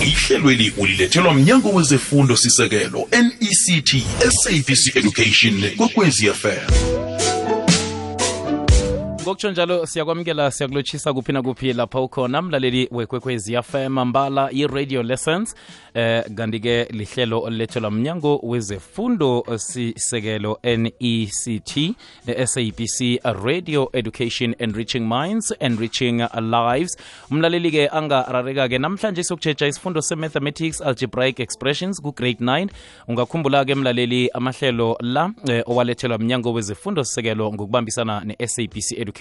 ihlelweli ulilethelwa mnyango wezefundo sisekelo nect sabc education kwekwezi fm ngokutsho njalo siyakwamukela siyakulotshisa kuphi nakuphi lapha ukhona. Mlaleli wekwekwezi fm mbala i-radio lessons. Eh kanti-ke lihlelo olulethelwa mnyango wezefundo sisekelo nect ne-sabc radio education enriching minds enriching lives. Umlaleli-ke angarareka-ke namhlanje siyokutshetsha isifundo se-mathematics algebraic expressions ku-grade 9 ungakhumbula-ke mlaleli amahlelo la eh, owalethelwa mnyango wezefundo sisekelo ngokubambisana ne-sabc education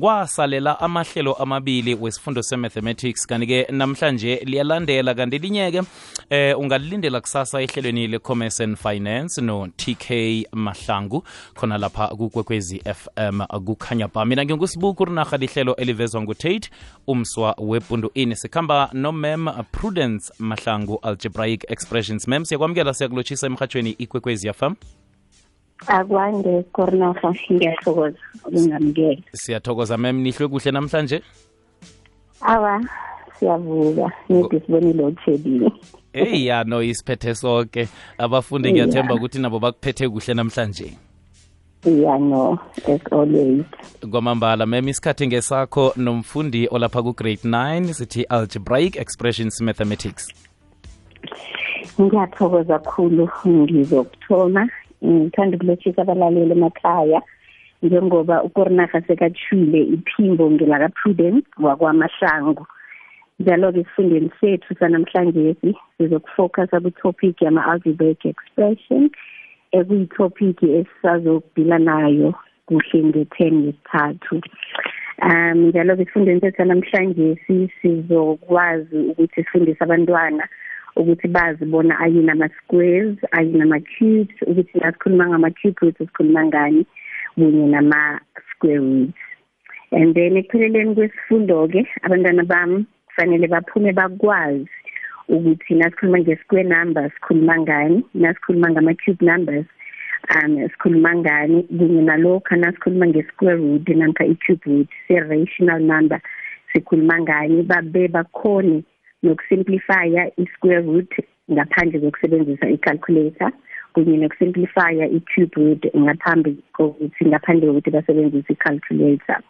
kwasalela amahlelo amabili wesifundo se-mathematics. Kanti-ke namhlanje liyalandela kanti linye-ke eh ungalilindela kusasa ehlelweni le-commerce and finance no-tk mahlangu khona lapha kukwekwezi fm kukhanya ba mina ngingusibuku rinarha lihlelo elivezwa ngutate umswa wepundu ini. Sikhamba nomem prudence mahlangu algebraic expressions. Mem siyakwamukela siyakulotshisa emhatshweni ikwekwezi fm akwande korinarha ngiyathokoza ukungamukela siyathokoza mem nihlwe kuhle namhlanje? Awa siyavuka. Nedi sibone load shedding eyi ya no isiphethe sonke abafundi ngiyathemba ukuthi nabo bakuphethe kuhle namhlanje. Yeah no as always. Kwamambala mem isikhathi ngesakho nomfundi olapha ku-grade 9 sithi algebraic expressions mathematics. Ngiyathokoza kakhulu ngizokuthoma ngithanda ukulotshisa abalaleli emakhaya njengoba ukorinarha sekatshwile iphimbo ngelaka-prudence wakwamahlangu. Njalo-ke esifundweni sethu sanamhlanje sizokufocusa kutopic yama-algebraic expression ekuyitopic esisazokubhila nayo kuhle nge-ten yesithathu. Um njalo-ke esifundweni sethu sanamhlanje sizokwazi ukuthi sifundise abantwana ukuthi bazi bona ayini ama-squares ayini ama-cubes ukuthi nasikhuluma ngama-cube roots sikhuluma ngani kunye nama-square roots. And then ekupheleleni kwesifundo-ke abantwana bami kufanele baphume bakwazi ukuthi nasikhuluma nge-square numbers sikhuluma ngani nasikhuluma ngama-cube numbers um sikhuluma ngani kunye nalokhu nasikhuluma nge-square root namkha i-cube root se-rational number sikhuluma ngani babe bakhone nokusimplifya i-square root ngaphandle kokusebenzisa i-calculator kunye nokusimplifya i-cube root ngaphambi kokuthi ngaphandle kokuthi basebenzise i-calculator.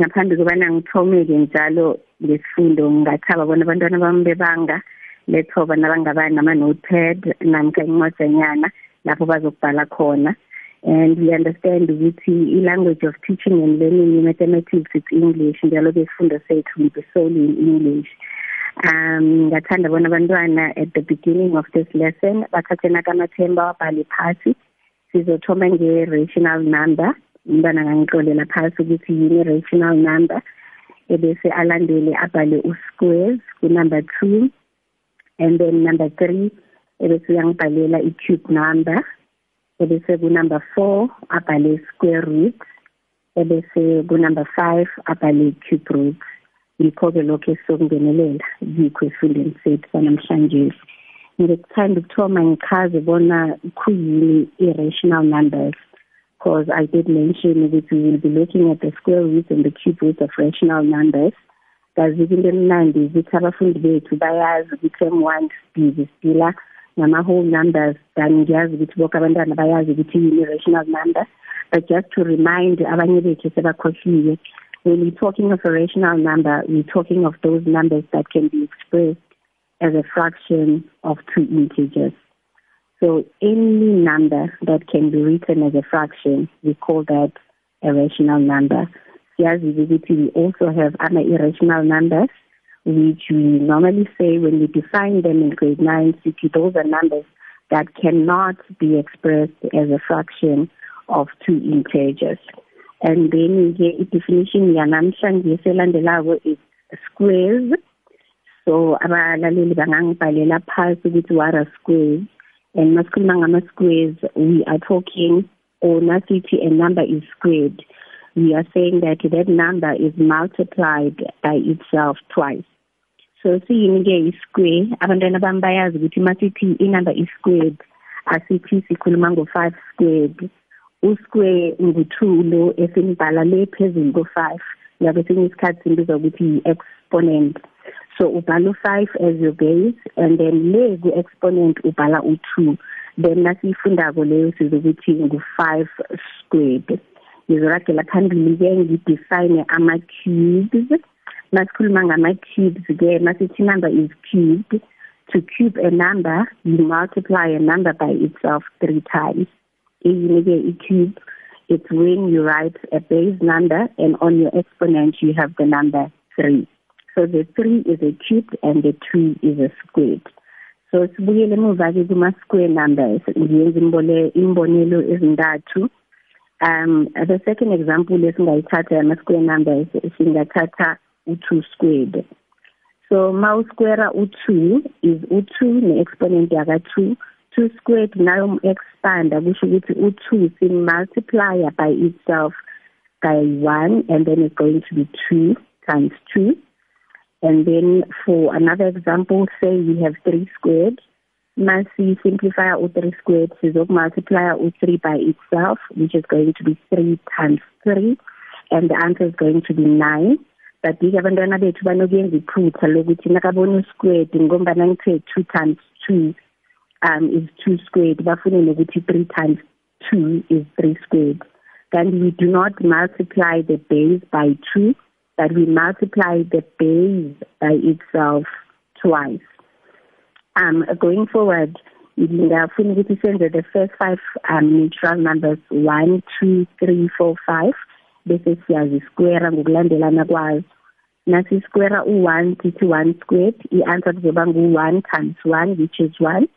Ngaphambi kobana ngithome-ke njalo ngesifundo ngingathaba bona abantwana bami bebanga lethoba nabangaba nama-notepad namkha incwajanyana lapho bazokubhala khona. And we understand ukuthi i-language of teaching and learning i-mathematics it's english njalo-ke isifundo sethu be solely in english um ngathanda bona abantwana at the beginning of this lesson bathathe nakamathemba wabhale phasi sizothoma nge-rational number. Umntwana angangixolela phasi ukuthi yini i-rational number ebese alandele abhale u-squares kunumber two and then number three ebese uyangibhalela i-cube number ebese kunumber four abhale square root ebese kunumber five abhale cube root yikho-ke lokho esizokungenelela yikho esifundeni sethu sanamhlanje. Ngikuthanda ukuthoma ngichaze bona kuyini i-rational numbers because I did mention ukuthi we will be looking at the square roots and the cube roots of rational numbers kazi into emnandi ukuthi abafundi bethu bayazi ukuthi m one sibhizi sidila ngama-whole numbers then ngiyazi ukuthi bonke abantwana bayazi ukuthi yini i-rational number. But just to remind abanye bethu sebakhohliwe when we're talking of a rational number, we're talking of those numbers that can be expressed as a fraction of two integers. So any number that can be written as a fraction, we call that a rational number. We also have other irrational numbers, which we normally say when we define them in grade 9 CT, those are numbers that cannot be expressed as a fraction of two integers. And then ke i-definition yanamhlanje selandelako is squares. So abalaleli bangangibhalela phasi ukuthi what are squares? And masikhuluma ngama-squares we are talking or a number is squared. We are saying that that number is multiplied by itself twice. So siyini-ke i-square? Abantwana bami bayazi ukuthi masithi i-number is squared asithi sikhuluma ngo-five squared usquare ngu-two lo esinibhala le phezulu ko-five. Ngabe sinye isikhathi simbiza ukuthi yi-exponent. So ubhala u5 as your base and then le ku exponent ubhala u2 then nasifundako leyo sizokuthi ngu5 squared. Ngizoragela phambili ke ngidefine ama cubes masikhuluma ngama cubes ke masithi number is cubed. To cube a number you multiply a number by itself 3 times. I-cube it's when you write a base number and on your exponent you have the number 3 so the 3 is a cubed and the 2 is a squared. So sibuyele emuva ke kuma square numbers ngiyenza imbonelo um the second example lesingayithatha yama square numbers singathatha u2 squared. So ma usquare u2 is u2 ne-exponent yaka 2 2 squared nayo expanda kusho ukuthi u2 sim multiplier by itself by 1 and then it's going to be 2 times 2 And then for another example, say we have 3 squared. Masi simplify out 3 squared, so multiply out 3 by itself, which is going to be 3 times 3. And the answer is going to be 9. But ke abantwana bethu banokuyenza iphutha lokuthi nakabona squared ngombana ngithe 2 times 2 um is 2 squared bafune nokuthi 3 times 2 is 3 squared. Then we do not multiply the base by 2 but we multiply the base by itself twice. Um, going forward, ngingafuna ukuthi senze the first five um, natural numbers one, two, three, four, five bese siyazisquare ngokulandelana kwazo nasi square u1 sithi 1 squared i-answer kuzoba ngu-1 times 1 which is 1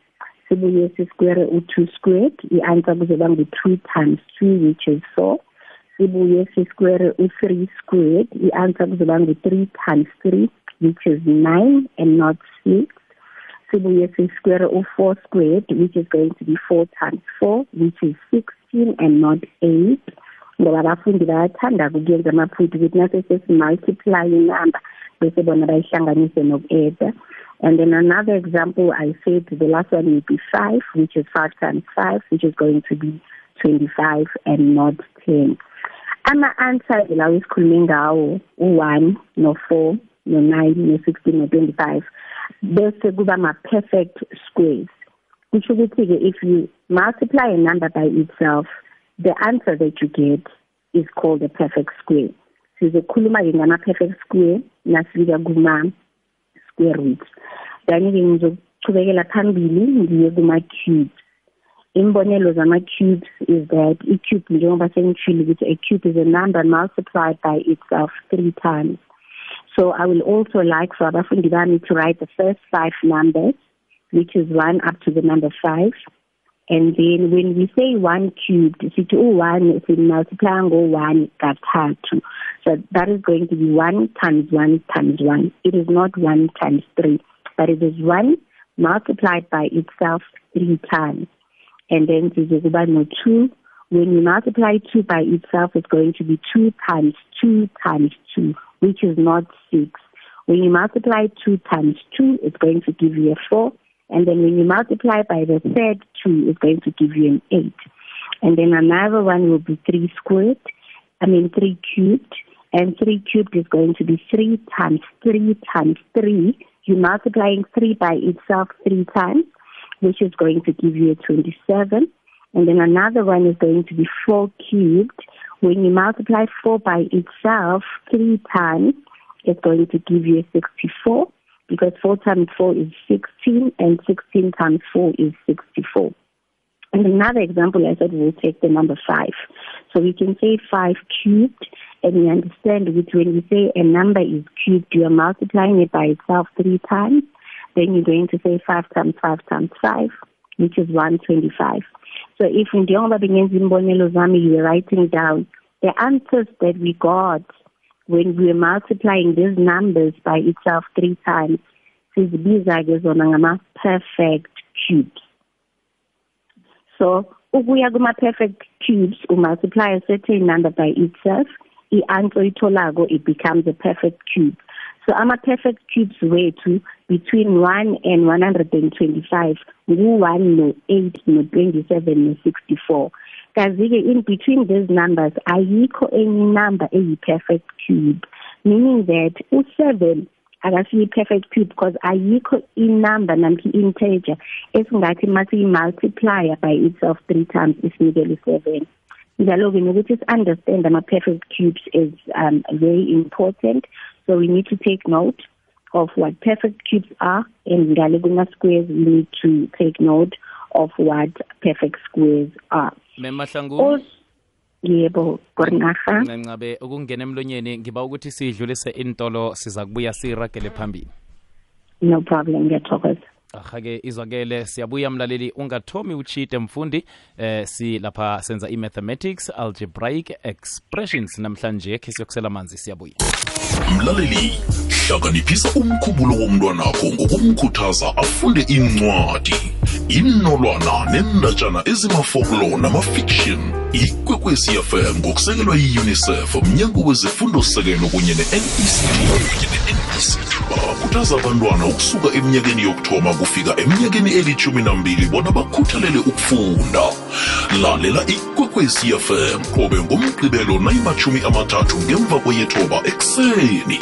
sibuye sisquare u2 squared i-answer kuzoba ngu-3 times 2 which is 4 sibuye sisquare u3 squared i-answer kuzoba ngu-3 times 3 which is 9 and not 6 sibuye sisquare u4 squared which is going to be 4 times 4 which is 16 and not 8 ngoba abafundi bayathanda ukuyenza amaphutha ukuthi nase sesimultiply inumber bese bona bayihlanganise noku-add and then another example i said the last one will be 5 which is 5 times 5 which is going to be 25 and not 10 ama-answer lawo esikhulume ngawo u-one no-four no-nine no-sixteen no-twenty-five bese kuba ma-perfect squares. Kusho ukuthi-ke if you multiply a number by itself the answer that you get is called a perfect square. Sizokhuluma-ke ngama-perfect square nasifika root then-ke ngizochubekela phambili ngiye kuma-cubes. Imbonelo zama-cubes is that i-cube njengoba sengitshile ukuthi a cube is a number multiplied by itself three times. So i will also like for abafundi bami to write the first five numbers which is one up to the number five. And then when we say one cubed sithi u-one simultiply ngo-one kathathu so that is going to be one times one times one. It is not one times three but it is one multiplied by itself three times. And then sizokuba no-2 when you multiply 2 by itself it's going to be 2 times 2 times 2 which is not 6 when you multiply 2 times 2 it's going to give you a 4 and then when you multiply by the third 2 it's going to give you an 8 and then another one will be 3 squared I mean 3 cubed and 3 cubed is going to be 3 times 3 times 3 you're multiplying 3 by itself 3 times which is going to give you a 27. And then another one is going to be 4 cubed. When you multiply 4 by itself three times, it's going to give you a 64 because 4 times 4 is 16 and 16 times 4 is 64. And another example, I said we'll take the number 5. So we can say 5 cubed, and we understand which when we say a number is cubed, you are multiplying it by itself three times. then you're going to say 5 times 5 times 5, which is 125. So if in njengoba bengenza imbonelo zami you were writing down the answers that we got when we were multiplying these numbers by itself three times zona ngama-perfect cubes. So ukuya kuma-perfect cubes umultiply a certain number by itself i-answer it becomes a perfect cube. So ama-perfect cubes wethu between 1 and 125 ngu-1 no-8 no-27 no-64 kazi-ke in between these numbers ayikho enye number eyi-perfect cube meaning that u-7 akasiyi-perfect cube because ayikho inumber namkha i-integer esingathi masiyi-multiplier by itself three times isinikele i-seven njalo-ke nokuthi si-understand ama-perfect cubes is um, very important so we need to take note of what perfect cubes are and ngale kuma-squares we need to take note of what perfect squares are. Also yebo korinaha ncancabe ukungena emlonyeni ngiba ukuthi sidlulise intolo siza kubuya siragele phambili. No problem ngiyathokoza. Ahake izwakele siyabuya mlaleli ungathomi uchite mfundi. Eh silapha senza i-mathematics algebraic expressions namhlanje khe siyokusela amanzi siyabuya. Mlaleli hlakaniphisa umkhumbulo womntwanakho ngokumkhuthaza afunde incwadi inolwana nendatshana ezimafoklo namafiction ikwekwecfm ngokusekelwa yi-unicef mnyango wezifundo sekelo kunye ne-nect bakhuthaza abantwana ukusuka eminyakeni yokuthoma kufika eminyakeni elithumi nambili bona bakhuthalele ukufunda. Lalela ikwekwecfm qobe ngomgqibelo nayimathumi amathathu ngemva kweyethoba ekuseni.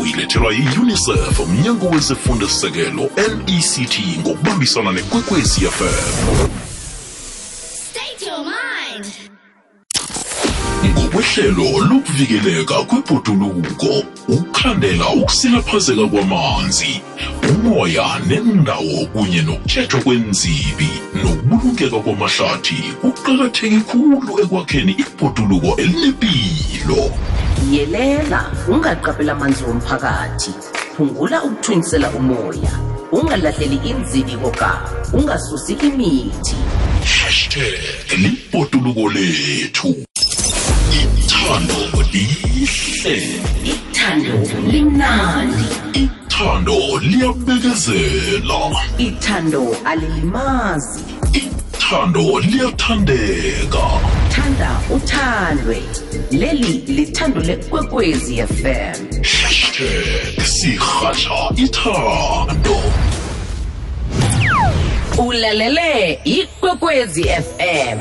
Uyilethelwa yi-unicef mnyango wezifundosekelo nect ngokubambisana nekwekwezi fm State your mind. ngokwehlelo lokuvikeleka kwebhoduluko ukukhandela ukusilaphazeka kwamanzi umoya nendawo kunye nokutshejwa kwenzibi nokubulungeka kwamahlathi kuqakatheke khulu ekwakheni ibhoduluko elinempilo yelela ungaqaphela amanzi womphakathi. Phungula ukuthwinisela umoya. Ungalahleli inzini koga ungasusi imithi hashtag libhotuluko lethu. Ithando lihle. Ithando limnandi. Ithando liyabekezela. Ithando alilimazi. Ithando liyathandeka. Thanda uthandwe. Leli lithando lekwekwezi fm hashtag sirhatha ithando. Ulalele ikwekwezi fm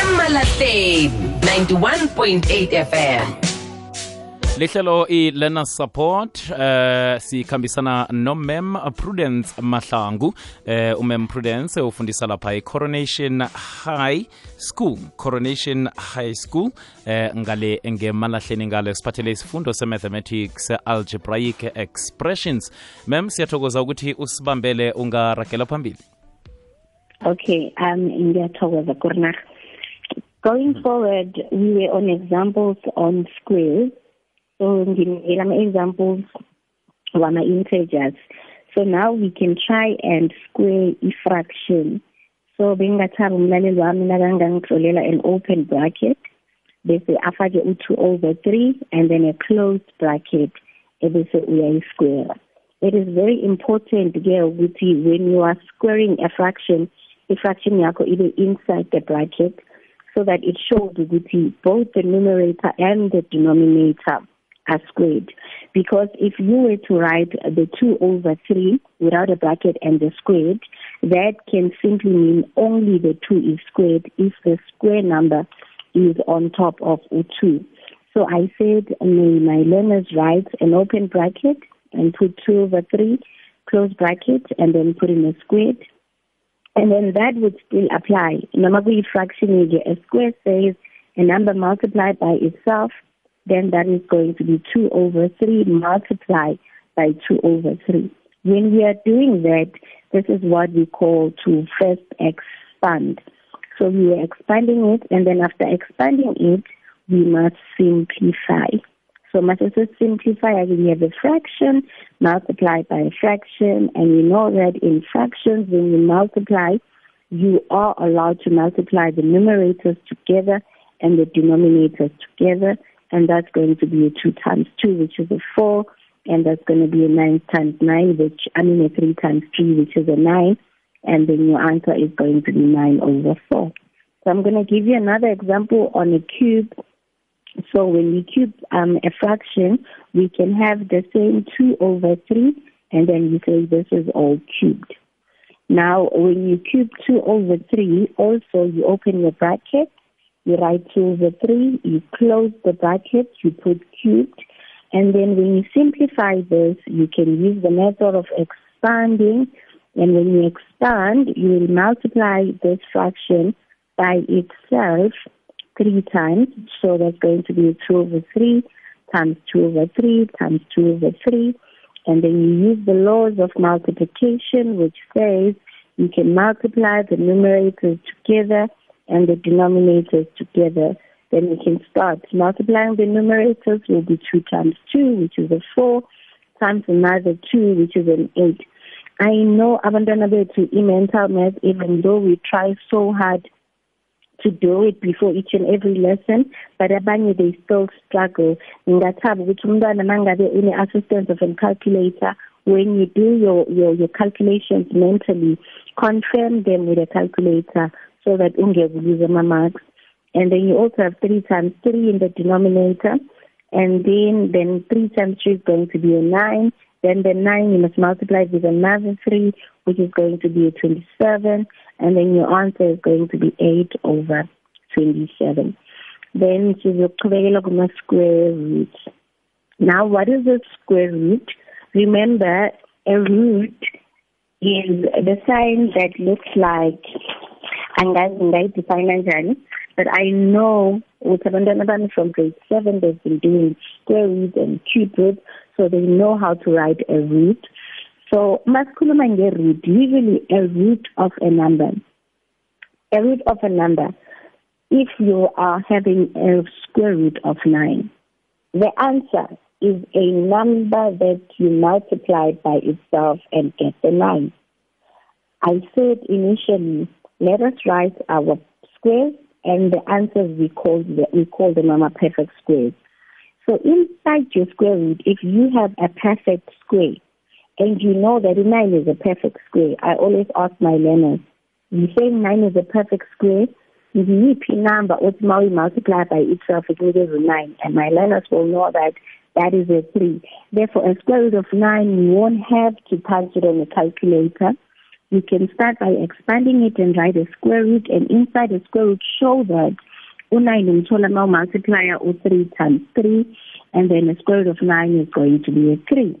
emalahleni 91.8 fm lihlelo i-learner support eh sikhambisana nomem prudence mahlangu eh umem prudence ufundisa lapha i-coronation high school coronation high school eh ngale ngemalahleni ngalo siphathele isifundo se-mathematics algebraic expressions mem siyathokoza ukuthi usibambele ungaragela phambili Okay, um, ngiyathokoza Kurnar. Going forward, we were on examples on squares. So nginikela ama-examples wama-integers. So now we can try and square i-fraction. So bengingathaba umlaleli wami nakangangitlolela an open bracket bese afake u-2 over 3 and then a closed bracket ebese uyayi-square. It is very important ke ukuthi when you are squaring a fraction, i-fraction yakho ibe inside the bracket so that it shows ukuthi both the numerator and the denominator are squared. Because if you were to write the 2 over 3 without a bracket and the squared, that can simply mean only the 2 is squared if the square number is on top of U2. So I said, may my learners write an open bracket and put 2 over 3, close bracket, and then put in a squared. And then that would still apply. Noma fraction a square says a number multiplied by itself, then that is going to be 2 over 3 multiplied by 2 over 3. When we are doing that, this is what we call to first expand. So we are expanding it, and then after expanding it, we must simplify. So much as a simplify, we have a fraction multiplied by a fraction, and we know that in fractions, when you multiply, you are allowed to multiply the numerators together and the denominators together, and that's going to be a 2 times 2, which is a 4, and that's going to be a 9 times 9, which, I mean a 3 times 3, which is a 9, and then your answer is going to be 9 over 4. So I'm going to give you another example on a cube. So when we cube um, a fraction, we can have the same 2 over 3, and then you say this is all cubed. Now, when you cube 2 over 3, also you open your bracket, you write 2 over 3, you close the bracket, you put cubed, And then when you simplify this, you can use the method of expanding. And when you expand, you will multiply this fraction by itself three times. So that's going to be 2 over 3 times 2 over 3 times 2 over 3. And then you use the laws of multiplication, which says you can multiply the numerators together and the denominators together. Then we can start multiplying the numerators will be 2 times 2, which is a 4, times another 2, which is an 8. I know abantwana bethu i-mental math, even though we try so hard to do it before each and every lesson but abanye they still struggle ngingathaba ukuthi umntwana mangabe une-assistance of a calculator when you do your, your, your calculations mentally confirm them with a calculator so that ungeke lose ama-marks. And then you also have 3 times 3 in the denominator. And then then 3 times 3 is going to be a 9 then the 9 you must multiply with another 3 which is going to be a 27 and then your answer is going to be 8 over 27 then sizoqhubekela kuma square root. Now what is a square root? Remember a root is the sign that looks like angazi ngayidefine kanjani but I know with abantwana bami from grade 7 they've been doing square root and cube root so they know how to write a root so masikhuluma nge-root usually a root of a number? A root of a number. If you are having a square root of 9 the answer is a number that you multiply by itself and get the 9 I said initially let us write our squares and the answers we call the, we call them our perfect squares. So inside your square root, if you have a perfect square, and you know that 9 is a perfect square, I always ask my learners, you say 9 is a perfect square, ngiyiphi number othi ma multiply by itself it give 9 and my learners will know that that is a 3 therefore a square root of 9 you won't have to punch it on a calculator you can start by expanding it and write a square root and inside the square root show that u9 umthola ma multiplier u3 times 3 and then a square root of 9 is going to be a 3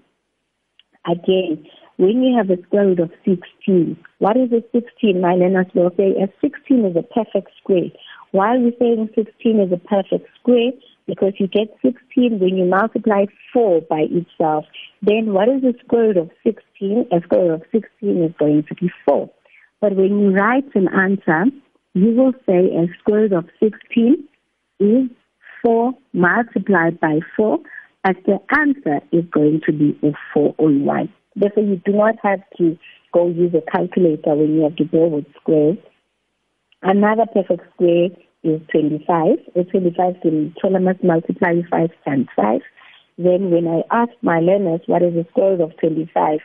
again when you have a square root of 16 what is a 16 my learners will say a 16 is a perfect square. Why are we saying 16 is a perfect square because you get 16 when you multiply 4 by itself. Then what is the square root of 16? A square root of 16 is going to be 4. But when you write an answer, you will say a square root of 16 is 4 multiplied by 4, as the answer is going to be a 4 on 1. Therefore, you do not have to go use a calculator when you have to deal with squares. Another perfect square is 25. A 25 can tell must multiply 5 times 5. Then when I ask my learners what is the square of 25,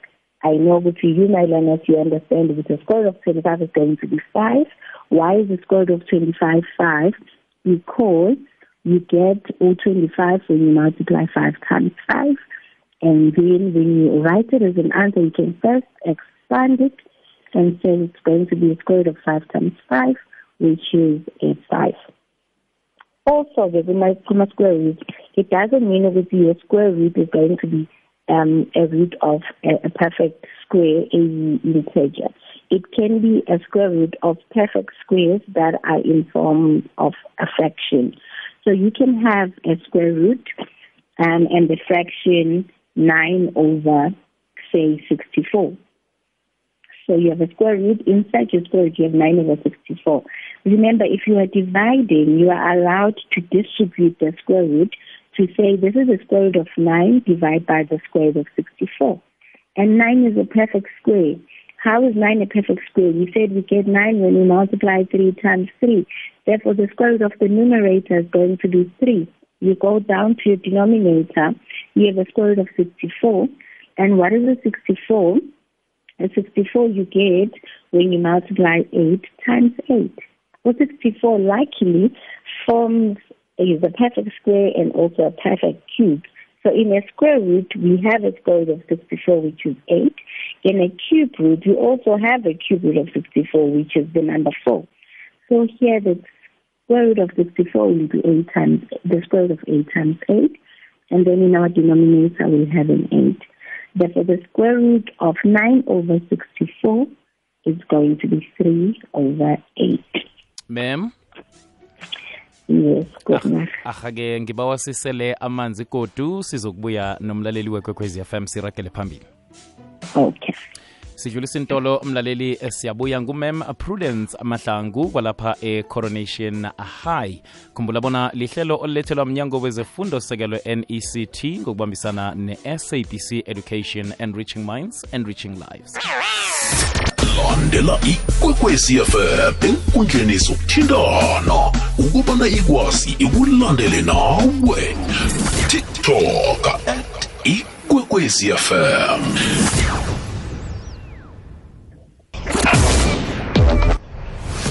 I know that you, my learners, you understand that the square of 25 is going to be 5. Why is the square of 25 5? Because you get all 25 when you multiply 5 times 5. And then when you write it as an answer, you can first expand it and say it's going to be a square root of 5 times 5 which is a 5. Also, the Riemann square root, it doesn't mean that your square root is going to be um, a root of a, a perfect square, a integer. It can be a square root of perfect squares that are in form of a fraction. So you can have a square root um, and the fraction 9 over, say, 64. So you have a square root. Inside your square root, you have 9 over 64. Remember, if you are dividing, you are allowed to distribute the square root to say this is the square root of 9 divided by the square root of 64. And 9 is a perfect square. How is 9 a perfect square? We said we get 9 when we multiply 3 times 3. Therefore, the square root of the numerator is going to be 3. You go down to your denominator, you have a square root of 64. And what is a 64? A 64 you get when you multiply 8 times 8. Well, 64 likely forms is a perfect square and also a perfect cube. So in a square root, we have a square root of 64, which is 8. In a cube root, we also have a cube root of 64, which is the number 4. So here the square root of 64 will be 8 times, the square root of 8 times 8, and then in our denominator we'll have an 8. Therefore, the square root of 9 over 64 is going to be 3 over 8. Mem? Yes, ahake ngibawa sisele amanzi godu sizokubuya nomlaleli wekwekwezi fm sirakele phambili. Okay. sidlulisa intolo mlaleli eh, siyabuya ngumem prudence mahlangu kwalapha e-coronation high. Khumbula bona lihlelo olulethelwa mnyango wezefundo sekelo nect ngokubambisana ne-sabc education and reaching minds and reaching lives landela ikwekwezi fm enkundleni zokuthintana ukubana ikwazi ikulandele nawe. Tiktok at ikwekwezi fm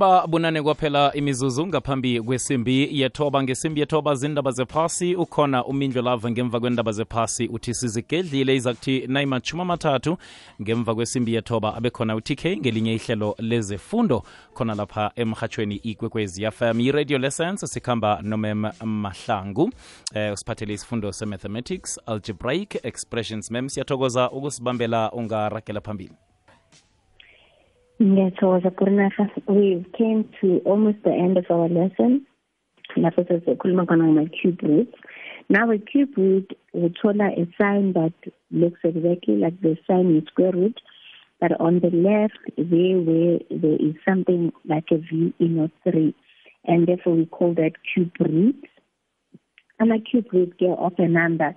Iba bunane kwaphela imizuzu ngaphambi kwesimbi yethoba. Ngesimbi yethoba zindaba zephasi ukhona umindlo lava ngemva kwendaba zephasi. Uthi sizigedlile izakuthi nayimatshumi amathathu ngemva kwesimbi yethoba abekhona utk ngelinye ihlelo lezefundo. Khona lapha emhatshweni ikwekwezi fm i-radio lessons sikhamba nomem mahlangu. Eh, usiphathele isifundo se-mathematics algebraic expressions mem siyathokoza ukusibambela ungaragela phambili Ngiyathokoza Kurnafa. We came to almost the end of our lesson. Lapho sesikhuluma khona ngama-cube root Now a cube root uthola a sign that looks exactly like the sign in square root, but on the left there where there is something like a V in a three, and therefore we call that cube root. Ama-cube root get of a number.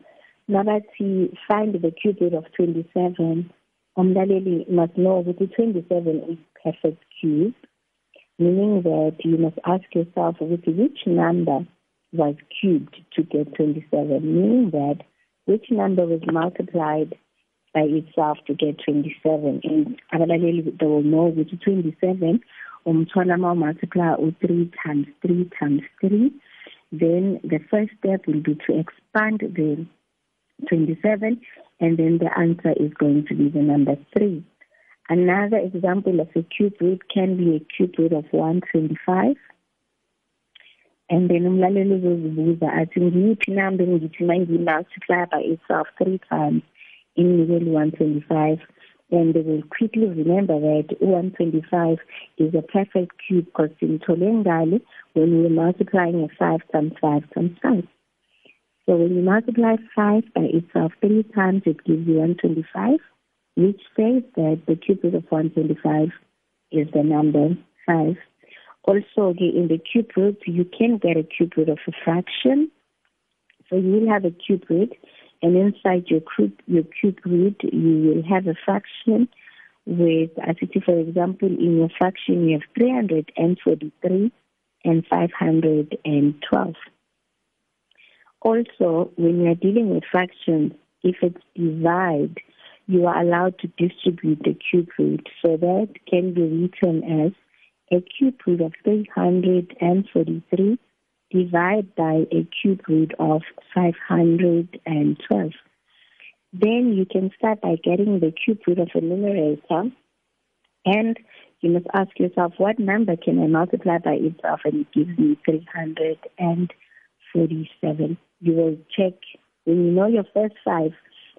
Nabathi find the cube root of 27, umlaleli must know ukuthi 27 is perfect cube, meaning that you must ask yourself which number was cubed to get 27, meaning that which number was multiplied by itself to get 27. And abalaleli they will know ukuthi 27 umthola ma multiply u3 times 3 times 3 then the first step will be to expand the 27 and then the answer is going to be the number 3. Another example of a cube root can be a cube root of 125 and then umlaleli uzozibuza athi ngiyiphi number engithi mangiyi-multiply by itself three times in inikele 125 and they will quickly remember that 125 is a perfect cube because in ngale when we're multiplying a 5 times 5 times 5 so when you multiply 5 by itself three times, it gives you 125, which says that the cube root of 125 is the number 5. Also, in the cube root, you can get a cube root of a fraction. So you will have a cube root, and inside your cube, your cube root, you will have a fraction with, as it is, for example, in your fraction, you have 343 and 512. Also, when you are dealing with fractions, if it's divide, you are allowed to distribute the cube root. So that can be written as a cube root of 343 divided by a cube root of 512. Then you can start by getting the cube root of a numerator and you must ask yourself, what number can I multiply by itself? And it gives me 347. You will check, when you know your first five,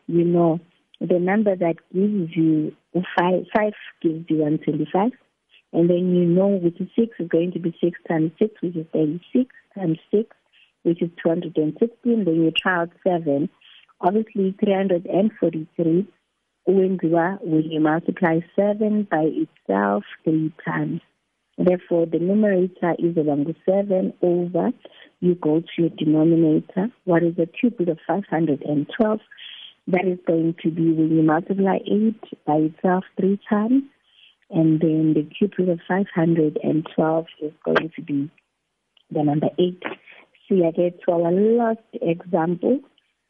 you know the number that gives you five, five gives you 125. And then you know which is six is going to be six times six, which is 36 times six, which is 216. Then you try out seven. Obviously, 343 wenziwa when you multiply 7 by itself three times. Therefore, the numerator is around 7 over, you go to your denominator. What is the cube root of 512? That is going to be when you multiply 8 by itself three times. And then the cube root of 512 is going to be the number 8. See, I get to our last example.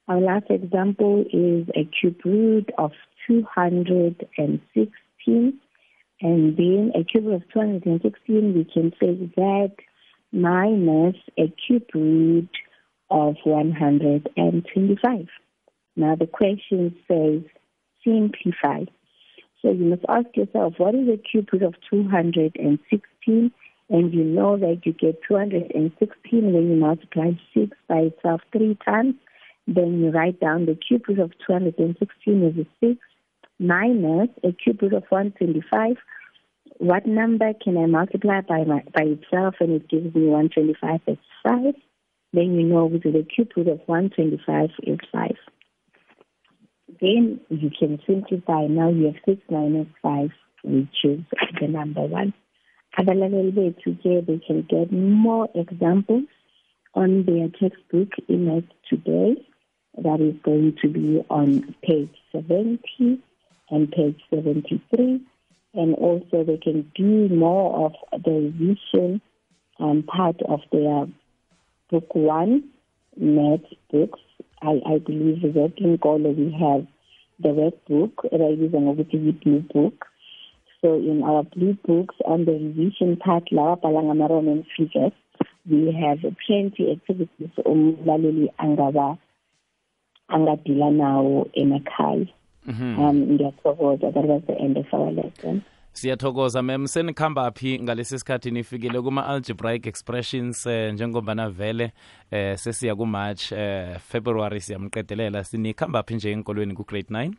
Our last example is a cube root of 216 And then a cube of 216, we can say that minus a cube root of 125. Now the question says simplify. So you must ask yourself, what is the cube root of 216? And you know that you get 216 when you multiply 6 by itself three times. Then you write down the cube root of 216 is a 6 minus a cube root of 125. What number can I multiply by my, by itself and it gives me 125 is 5? Then you know that the cube root of 125 is 5. Then you can simplify. Now you have 6 minus 5, which is the number 1. Abalaleli bethu ke they can get more examples on their textbook in it today. That is going to be on page 70 and page 73. And also they can do more of the revision um, part of their book one, math books. I, I believe that in Kolo we have the workbook, revision ngokuthi yi-blue book. So in our blue books on the revision part, lawa bhalanga Roman figures, we have plenty activities umlaleli angaba angadila nawo emakhaya. Um, ngiyathokoza. That was the end of our lesson. siyathokoza mem senikhamba phi ngalesi sikhathi nifikile kuma-algebraic expressions eh, njengobana vele eh, sesiya ku-march eh, february siyamqedelela sinikhamba phi nje enkolweni ku-grade 9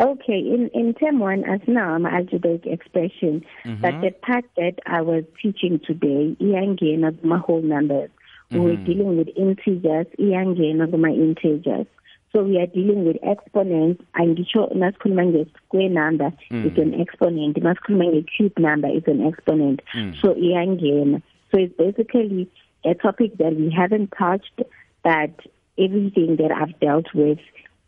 Okay, in, in term one, as now I'm algebraic expression, but the part that I was teaching today, iyangena my whole numbers. We were dealing with integers, iyangena my integers. So we are dealing with exponents, and masculine square mm. number is an exponent, masculine cube number is an exponent. So iyangena. So it's basically a topic that we haven't touched, but everything that I've dealt with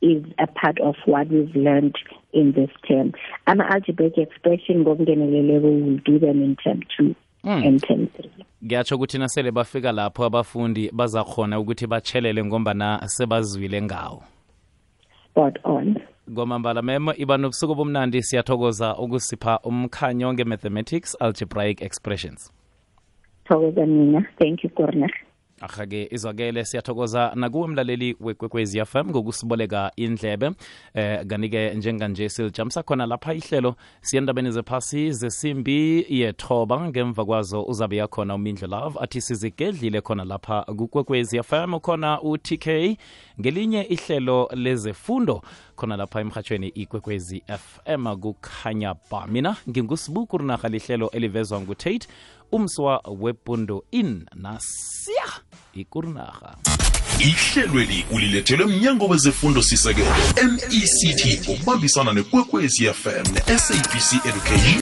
is a part of what we've learned in this term. Ama-algebraic expression ngokungenelele we will do them in term two mm. and term three. kuyatsho ukuthi nasele bafika lapho abafundi bazakhona ukuthi batshelele ngombana sebazwile ngawo Spot on. kwamambala mem iba nobusuku bomnandi siyathokoza ukusipha umkhanyo nge-mathematics algebraic expressions Thokoza mina. Thank you, Corner. Ahake izwakele siyathokoza nakuwe mlaleli wekwekwezi fm ngokusiboleka indlebe. Eh kanike njenganje silijamisa khona lapha ihlelo siyendabeni zephasi zesimbi yethoba. Ngemva kwazo uzabe yakhona umindlo love athi sizigedlile khona lapha kukwekwezi fm khona u-tk ngelinye ihlelo lezefundo khona lapha emhatshweni ikwekwezi fm kukhanya ba mina ngingusibuku rinaha lihlelo elivezwa ngutate umswa wepundo in nasiya ikurinaha ihlelweli ulilethelwe mnyango wezefundo sisekelo mect ngokubambisana nekwekwezi fm ne-sabc education